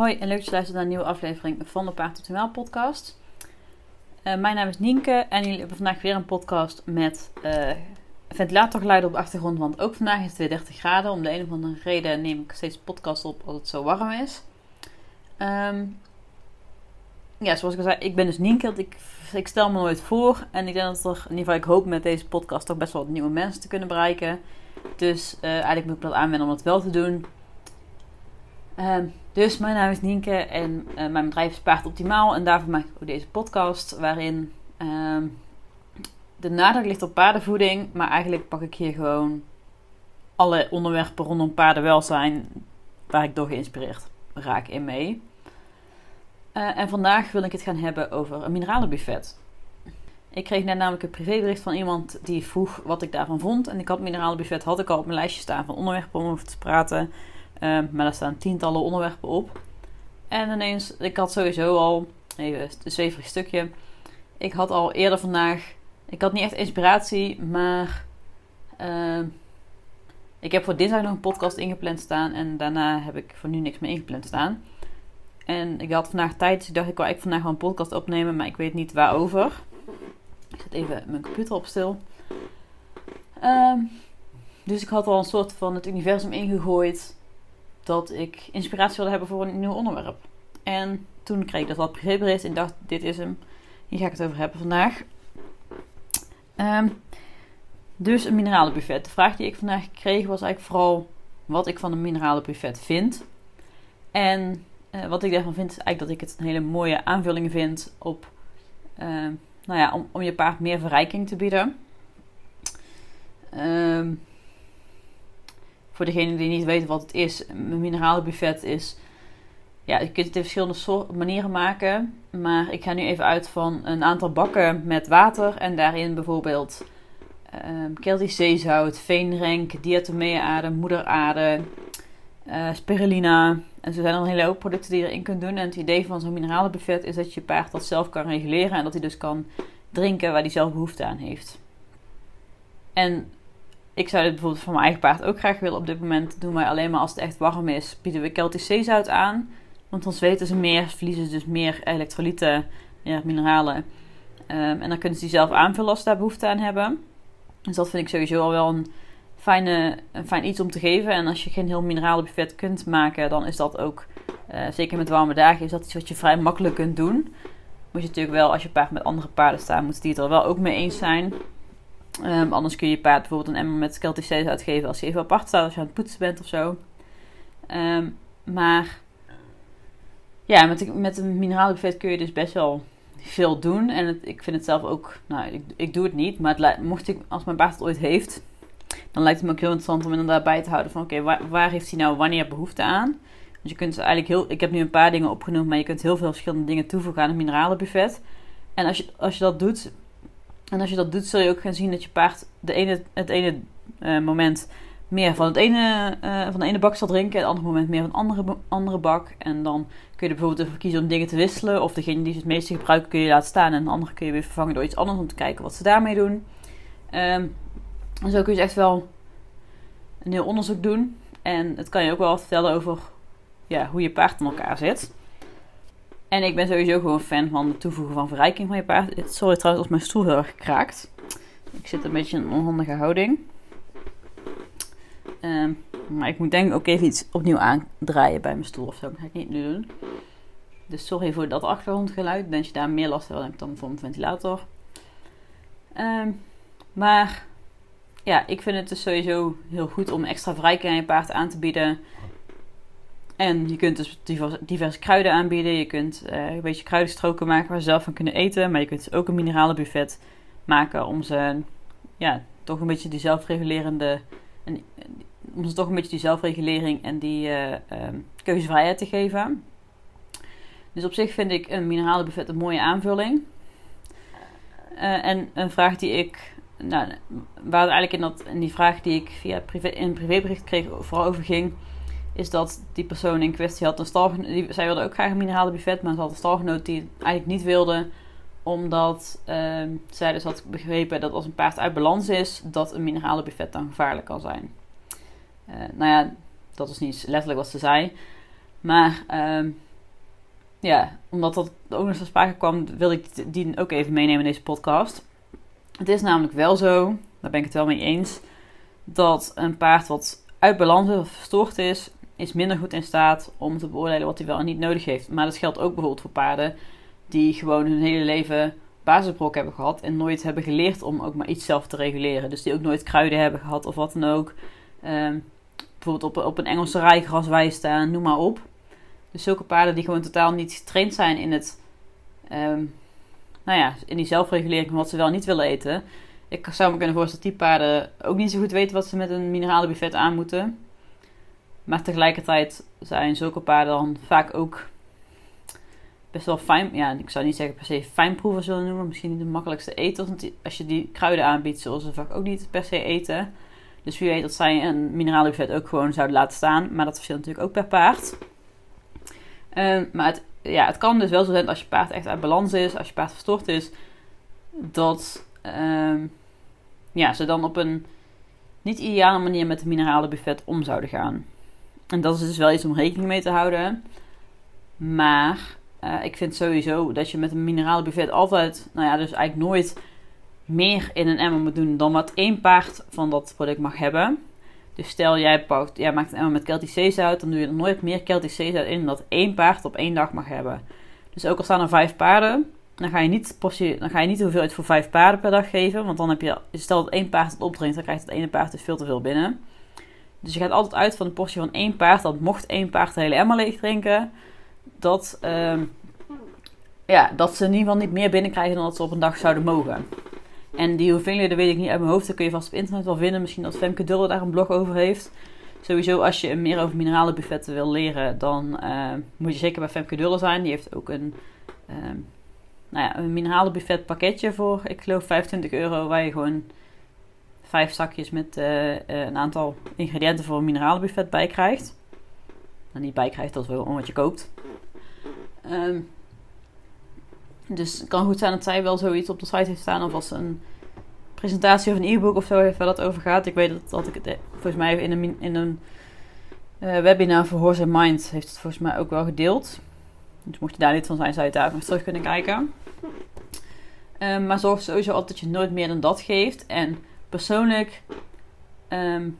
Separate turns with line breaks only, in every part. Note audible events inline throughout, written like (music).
Hoi en leuk dat je luistert naar een nieuwe aflevering van de Paard Optimaal podcast. Uh, mijn naam is Nienke en jullie hebben vandaag weer een podcast met uh, ventilatorgeluiden op de achtergrond. Want ook vandaag is het weer 30 graden. Om de een of andere reden neem ik steeds podcast op als het zo warm is. Um, ja, zoals ik al zei, ik ben dus Nienke. Ik, ik stel me nooit voor. En ik denk dat er, in ieder geval, ik hoop met deze podcast toch best wel wat nieuwe mensen te kunnen bereiken. Dus uh, eigenlijk moet ik dat aanwenden om dat wel te doen. Uh, dus mijn naam is Nienke en uh, mijn bedrijf is Paard Optimaal. En daarvoor maak ik ook deze podcast waarin uh, de nadruk ligt op paardenvoeding. Maar eigenlijk pak ik hier gewoon alle onderwerpen rondom paardenwelzijn waar ik door geïnspireerd raak in mee. Uh, en vandaag wil ik het gaan hebben over een mineralenbuffet. Ik kreeg net namelijk een privébericht van iemand die vroeg wat ik daarvan vond. En ik had mineralenbuffet had ik al op mijn lijstje staan van onderwerpen om over te praten. Uh, maar daar staan tientallen onderwerpen op. En ineens, ik had sowieso al, even een zweverig stukje. Ik had al eerder vandaag, ik had niet echt inspiratie, maar uh, ik heb voor dinsdag nog een podcast ingepland staan. En daarna heb ik voor nu niks meer ingepland staan. En ik had vandaag tijd, dus ik dacht ik wil ik vandaag wel een podcast opnemen, maar ik weet niet waarover. Ik zet even mijn computer op stil. Um, dus ik had al een soort van het universum ingegooid dat ik inspiratie wilde hebben voor een nieuw onderwerp. En toen kreeg ik dat wat privébericht en dacht, dit is hem. Hier ga ik het over hebben vandaag. Um, dus een mineralenbuffet. De vraag die ik vandaag kreeg was eigenlijk vooral wat ik van een mineralenbuffet vind. En uh, wat ik daarvan vind is eigenlijk dat ik het een hele mooie aanvulling vind op, uh, nou ja, om, om je paard meer verrijking te bieden. Um, voor degene die niet weten wat het is, een mineralenbuffet is. Ja, je kunt het in verschillende manieren maken. Maar ik ga nu even uit van een aantal bakken met water. En daarin bijvoorbeeld um, Keltisch zeezout, veenrenk, diatomea-aarde, moederaarde, uh, spirulina. En zo zijn er een hele hoop producten die je erin kunt doen. En het idee van zo'n mineralenbuffet is dat je paard dat zelf kan reguleren. En dat hij dus kan drinken waar hij zelf behoefte aan heeft. En ik zou dit bijvoorbeeld voor mijn eigen paard ook graag willen op dit moment. Doen wij alleen maar als het echt warm is. Bieden we Celtisch zeezout aan. Want dan zweten ze meer, verliezen ze dus meer elektrolyten, meer mineralen. Um, en dan kunnen ze die zelf aanvullen als ze daar behoefte aan hebben. Dus dat vind ik sowieso al wel een, fijne, een fijn iets om te geven. En als je geen heel mineralenbuffet kunt maken, dan is dat ook, uh, zeker met warme dagen, is dat iets wat je vrij makkelijk kunt doen. Moet je natuurlijk wel, als je paard met andere paarden staat, moet die het er wel ook mee eens zijn. Um, anders kun je paard bijvoorbeeld een emmer met Celtic uitgeven als je even apart staat, als je aan het poetsen bent of zo. Um, maar ja, met, met een mineralenbuffet kun je dus best wel veel doen. En ik vind het zelf ook, nou, ik, ik doe het niet, maar mocht ik, als mijn paard het ooit heeft, dan lijkt het me ook heel interessant om inderdaad bij te houden van oké, waar, heeft hij nou wanneer behoefte aan? Dus je kunt eigenlijk heel, ik heb nu een paar dingen opgenoemd, maar je kunt heel veel verschillende dingen toevoegen aan een mineralenbuffet. En als je, als je dat doet, en als je dat doet, zul je ook gaan zien dat je paard de ene, het ene uh, moment meer van, het ene, uh, van de ene bak zal drinken, het andere moment meer van een andere, andere bak. En dan kun je er bijvoorbeeld ervoor kiezen om dingen te wisselen. Of degene die het meeste gebruiken kun je laten staan en de andere kun je weer vervangen door iets anders om te kijken wat ze daarmee doen. Um, en zo kun je echt wel een heel onderzoek doen. En het kan je ook wel vertellen over ja, hoe je paard in elkaar zit. En ik ben sowieso gewoon fan van het toevoegen van verrijking van je paard. Sorry trouwens als mijn stoel heel erg kraakt. Ik zit een beetje in een onhandige houding. Um, maar ik moet denk ik ook even iets opnieuw aandraaien bij mijn stoel of zo. Dat ga ik niet nu doen. Dus sorry voor dat achtergrondgeluid. Ben je daar meer last van ik dan voor mijn ventilator. Um, maar ja, ik vind het dus sowieso heel goed om extra verrijking aan je paard aan te bieden. En je kunt dus diverse, kruiden aanbieden. Je kunt uh, een beetje kruidenstroken maken waar ze zelf van kunnen eten. Maar je kunt dus ook een mineralenbuffet maken om ze ja, toch een beetje die zelfregulerende. En, om ze toch een beetje die zelfregulering en die uh, keuzevrijheid te geven. Dus op zich vind ik een mineralenbuffet een mooie aanvulling. Uh, en een vraag die ik nou, waar eigenlijk in, dat, in die vraag die ik via privé, in privébericht kreeg vooral over ging, is dat die persoon in kwestie had een stalgenoot. Zij wilde ook graag een mineralenbuffet, maar ze had een stalgenoot die het eigenlijk niet wilde, omdat uh, zij dus had begrepen dat als een paard uit balans is, dat een mineralenbuffet dan gevaarlijk kan zijn. Uh, nou ja, dat is niet letterlijk wat ze zei. Maar uh, ja, omdat dat ook nog zo sprake kwam, wil ik die ook even meenemen in deze podcast. Het is namelijk wel zo, daar ben ik het wel mee eens, dat een paard wat uit balans of verstoord is, is minder goed in staat om te beoordelen wat hij wel en niet nodig heeft. Maar dat geldt ook bijvoorbeeld voor paarden die gewoon hun hele leven basisbrok hebben gehad en nooit hebben geleerd om ook maar iets zelf te reguleren. Dus die ook nooit kruiden hebben gehad of wat dan ook. Ehm, bijvoorbeeld op, op een Engelse rijgras staan, noem maar op. Dus zulke paarden die gewoon totaal niet getraind zijn in het, ehm, nou ja, in die zelfregulering van wat ze wel niet willen eten. Ik zou me kunnen voorstellen dat die paarden ook niet zo goed weten wat ze met een mineralenbuffet aan moeten. Maar tegelijkertijd zijn zulke paarden dan vaak ook best wel fijn. Ja, ik zou niet zeggen per se fijnproeven zullen noemen. Misschien niet de makkelijkste eters. Want als je die kruiden aanbiedt, zullen ze vaak ook niet per se eten. Dus wie weet dat zij een mineralenbuffet ook gewoon zouden laten staan. Maar dat verschilt natuurlijk ook per paard. Ehm, maar het, ja, het kan dus wel zo zijn als je paard echt uit balans is, als je paard verstoord is, dat ehm, ja, ze dan op een niet ideale manier met de mineralenbuffet om zouden gaan. En dat is dus wel iets om rekening mee te houden. Maar uh, ik vind sowieso dat je met een mineralenbuffet altijd, nou ja, dus eigenlijk nooit meer in een emmer moet doen dan wat één paard van dat product mag hebben. Dus stel jij, pakt, jij maakt een emmer met Celtic zeezout, dan doe je er nooit meer Celtic zeezout in dan dat één paard op één dag mag hebben. Dus ook al staan er vijf paarden, dan ga je niet, dan ga je niet de hoeveelheid voor vijf paarden per dag geven. Want dan heb je, stel dat één paard het opdringt, dan krijgt het ene paard dus veel te veel binnen. Dus je gaat altijd uit van een portie van één paard. Dat mocht één paard de hele emmer leeg drinken, dat, uh, ja, dat ze in ieder geval niet meer binnenkrijgen dan dat ze op een dag zouden mogen. En die hoeveelheden weet ik niet uit mijn hoofd. Dat kun je vast op internet wel vinden. Misschien dat Femke Dulle daar een blog over heeft. Sowieso, als je meer over mineralenbuffetten wil leren, dan uh, moet je zeker bij Femke Dulle zijn. Die heeft ook een, uh, nou ja, een mineralenbuffet pakketje voor, ik geloof 25 euro, waar je gewoon vijf zakjes met uh, een aantal ingrediënten voor een mineralenbuffet bij krijgt. Nou, niet bij krijgt, dat wel om wat je koopt. Um, dus het kan goed zijn dat zij wel zoiets op de site heeft staan. Of als een presentatie of een e-book of zo heeft waar dat over gaat. Ik weet dat, dat ik het eh, volgens mij in een, in een webinar voor Horse and Mind heeft het volgens mij ook wel gedeeld. Dus mocht je daar niet van zijn, zou je daar nog terug kunnen kijken. Um, maar zorg sowieso altijd dat je nooit meer dan dat geeft. En persoonlijk um,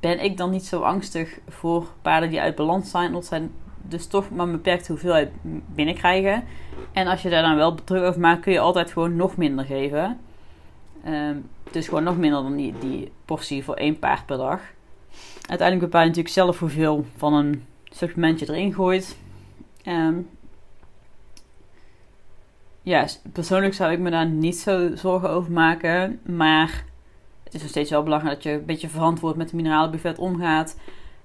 ben ik dan niet zo angstig voor paarden die uit balans zijn. Dat zijn dus toch maar een beperkte hoeveelheid binnenkrijgen. En als je daar dan wel druk over maakt, kun je altijd gewoon nog minder geven. Um, dus gewoon nog minder dan die, die portie voor één paard per dag. Uiteindelijk bepaal je natuurlijk zelf hoeveel van een supplementje erin gooit. Um, ja, persoonlijk zou ik me daar niet zo zorgen over maken. Maar het is nog steeds wel belangrijk dat je een beetje verantwoord met de mineralenbuffet omgaat.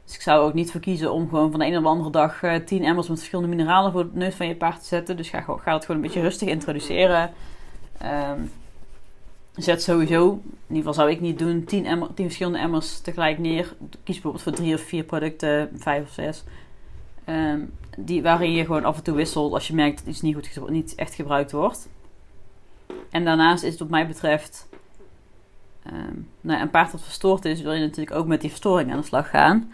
Dus ik zou ook niet voor kiezen om gewoon van de een op de andere dag uh, tien emmers met verschillende mineralen voor het neus van je paard te zetten. Dus ga, ga het gewoon een beetje rustig introduceren. Um, zet sowieso, in ieder geval zou ik niet doen, tien, emmer, tien verschillende emmers tegelijk neer. Kies bijvoorbeeld voor drie of vier producten, vijf of zes. Um, die, waarin je gewoon af en toe wisselt als je merkt dat iets niet, goed, niet echt gebruikt wordt. En daarnaast is het wat mij betreft, um, nou, een paard dat verstoord is, wil je natuurlijk ook met die verstoring aan de slag gaan.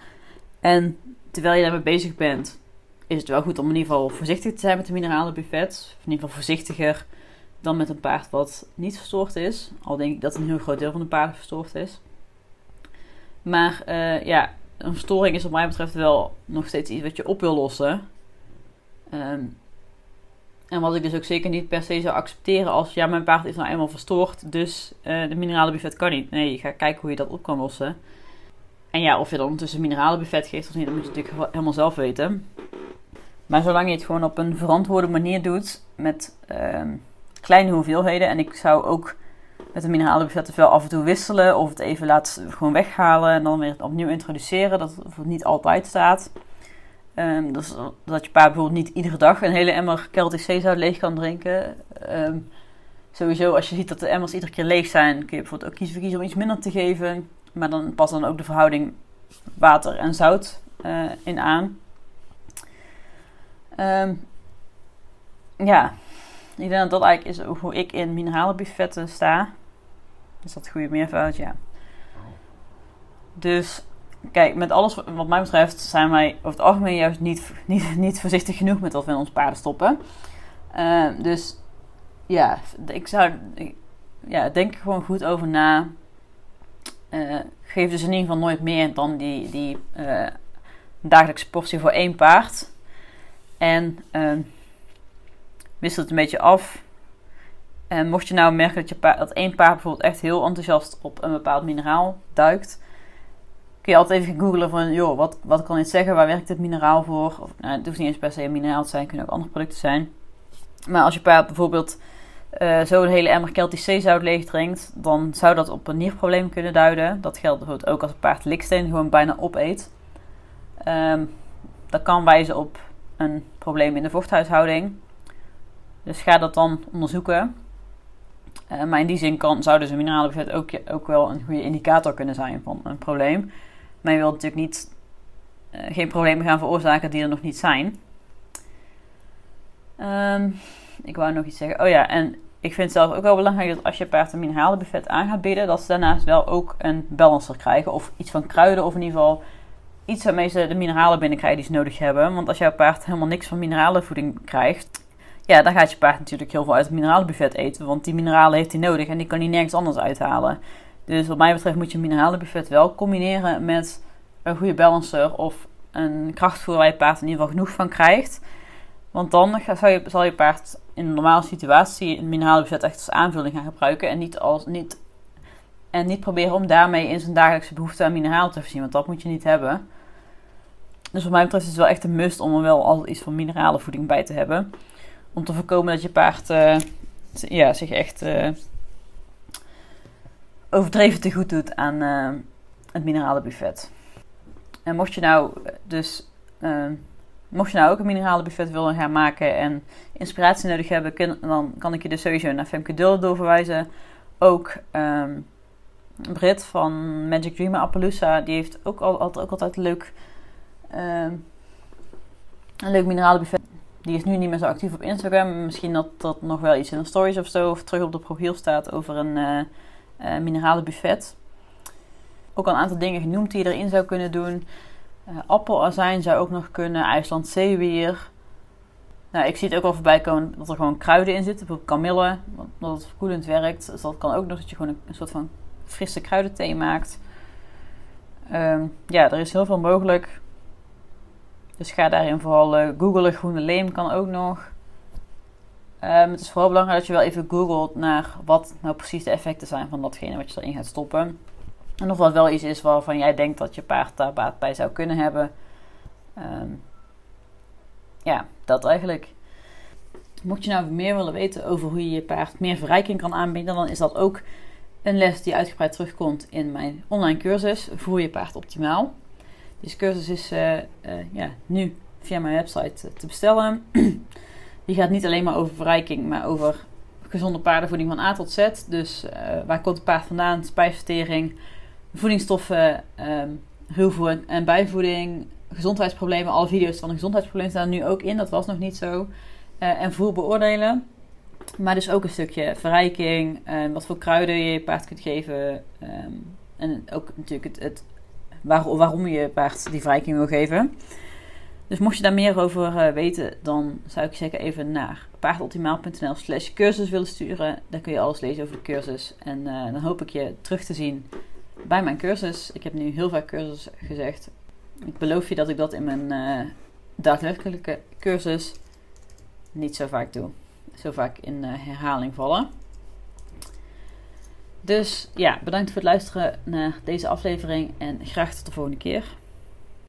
En terwijl je daarmee bezig bent, is het wel goed om in ieder geval voorzichtig te zijn met de mineralenbuffet. In ieder geval voorzichtiger dan met een paard wat niet verstoord is. Al denk ik dat een heel groot deel van de paarden verstoord is. Maar uh, ja, een verstoring is wat mij betreft wel nog steeds iets wat je op wil lossen. Um, en wat ik dus ook zeker niet per se zou accepteren als ja, mijn paard is nou eenmaal verstoord, dus uh, de mineralenbuffet kan niet. Nee, je gaat kijken hoe je dat op kan lossen. En ja, of je dan ondertussen mineralenbuffet geeft of niet, dat moet je natuurlijk helemaal zelf weten. Maar zolang je het gewoon op een verantwoorde manier doet, met uh, kleine hoeveelheden. En ik zou ook met een mineralenbuffet wel af en toe wisselen. Of het even laten gewoon weghalen en dan weer opnieuw introduceren. Dat het niet altijd staat. Um, dus dat je paard bijvoorbeeld niet iedere dag een hele emmer Celtic zeezout leeg kan drinken. Um, sowieso, als je ziet dat de emmers iedere keer leeg zijn, kun je bijvoorbeeld ook kiezen voor kiezen om iets minder te geven. Maar dan past dan ook de verhouding water en zout uh, in aan. Um, ja, ik denk dat dat eigenlijk is hoe ik in mineralenbuffetten sta. Is dat goede meervoud? Ja. Dus kijk, met alles wat mij betreft zijn wij over het algemeen juist niet, (laughs) niet, niet voorzichtig genoeg met wat we in ons paarden stoppen. Uh, dus ja, ik zou, ja, denk er gewoon goed over na. Uh, geef dus in ieder geval nooit meer dan die, die uh, dagelijkse portie voor één paard. En uh, wissel het een beetje af. En mocht je nou merken dat, je paard, dat één paard bijvoorbeeld echt heel enthousiast op een bepaald mineraal duikt, kun je altijd even googlen van, joh, wat, wat kan dit zeggen? Waar werkt dit mineraal voor? Of, nou, het hoeft niet eens per se een mineraal te zijn, het kunnen ook andere producten zijn. Maar als je bijvoorbeeld uh, zo een hele emmer Celtisch zeezout leeg drinkt, dan zou dat op een nierprobleem kunnen duiden. Dat geldt bijvoorbeeld ook als een paard liksteen gewoon bijna opeet. Um, dat kan wijzen op een probleem in de vochthuishouding. Dus ga dat dan onderzoeken. Uh, maar in die zin kan, zou dus een mineralenbuffet ook, ook wel een goede indicator kunnen zijn van een probleem. Maar je wilt natuurlijk niet, uh, geen problemen gaan veroorzaken die er nog niet zijn. Um, ik wou nog iets zeggen. Oh ja, en ik vind zelf ook wel belangrijk dat als je paard een mineralenbuffet aan gaat bieden, dat ze daarnaast wel ook een balancer krijgen. Of iets van kruiden, of in ieder geval iets waarmee ze de mineralen binnenkrijgen die ze nodig hebben. Want als jouw paard helemaal niks van mineralenvoeding krijgt, ja, dan gaat je paard natuurlijk heel veel uit het mineralenbuffet eten. Want die mineralen heeft hij nodig en die kan hij nergens anders uithalen. Dus wat mij betreft moet je een mineralenbuffet wel combineren met een goede balancer of een krachtvoer waar je paard in ieder geval genoeg van krijgt. Want dan zal je, je paard in een normale situatie een mineralenbuffet echt als aanvulling gaan gebruiken. En niet, als, niet, en niet proberen om daarmee in zijn dagelijkse behoefte aan mineralen te voorzien. Want dat moet je niet hebben. Dus wat mij betreft is het wel echt een must om er wel al iets van mineralenvoeding bij te hebben. Om te voorkomen dat je paard uh, ja, zich echt uh, overdreven te goed doet aan uh, het mineralenbuffet. En mocht je nou dus Mocht je nou ook een mineralenbuffet willen gaan maken en inspiratie nodig hebben, dan kan ik je dus sowieso naar Femke Dul doorverwijzen. Ook um, Brit van Magic Dreamer Appaloosa, die heeft ook, al, ook altijd leuk, um, een leuk mineralenbuffet. Die is nu niet meer zo actief op Instagram. Misschien dat dat nog wel iets in de stories of zo, of terug op de profiel staat over een uh, uh, mineralenbuffet. Ook al een aantal dingen genoemd die je erin zou kunnen doen. Uh, appelazijn zou ook nog kunnen. IJsland zeewier. Nou, ik zie het ook al voorbij komen dat er gewoon kruiden in zitten. Bijvoorbeeld kamille, omdat het verkoelend werkt. Dus dat kan ook nog dat je gewoon een, soort van frisse kruidenthee maakt. Um, ja, er is heel veel mogelijk. Dus ga daarin vooral uh, googlen. Groene leem kan ook nog. Um, het is vooral belangrijk dat je wel even googelt naar wat nou precies de effecten zijn van datgene wat je erin gaat stoppen. En of dat wel iets is waarvan jij denkt dat je paard daar baat bij zou kunnen hebben. Um, ja, dat eigenlijk. Mocht je nou meer willen weten over hoe je je paard meer verrijking kan aanbieden, dan is dat ook een les die uitgebreid terugkomt in mijn online cursus Voer je paard optimaal. Deze cursus is uh, uh, ja, nu via mijn website te bestellen. (clears throat) Die gaat niet alleen maar over verrijking, maar over gezonde paardenvoeding van A tot Z. Dus uh, waar komt het paard vandaan, spijsvertering, voedingsstoffen, um, en bijvoeding, gezondheidsproblemen. Alle video's van de gezondheidsproblemen staan nu ook in. Dat was nog niet zo. Uh, en voer beoordelen. Maar dus ook een stukje verrijking. Um, wat voor kruiden je je paard kunt geven. Um, en ook natuurlijk het, het waar, waarom je je paard die verrijking wil geven. Dus mocht je daar meer over uh, weten, dan zou ik zeker even naar paardoptimaal.nl slash cursus willen sturen. Daar kun je alles lezen over de cursus. En uh, dan hoop ik je terug te zien bij mijn cursus. Ik heb nu heel vaak cursus gezegd. Ik beloof je dat ik dat in mijn uh, daadwerkelijke cursus niet zo vaak doe. Zo vaak in herhaling vallen. Dus ja, bedankt voor het luisteren naar deze aflevering en graag tot de volgende keer.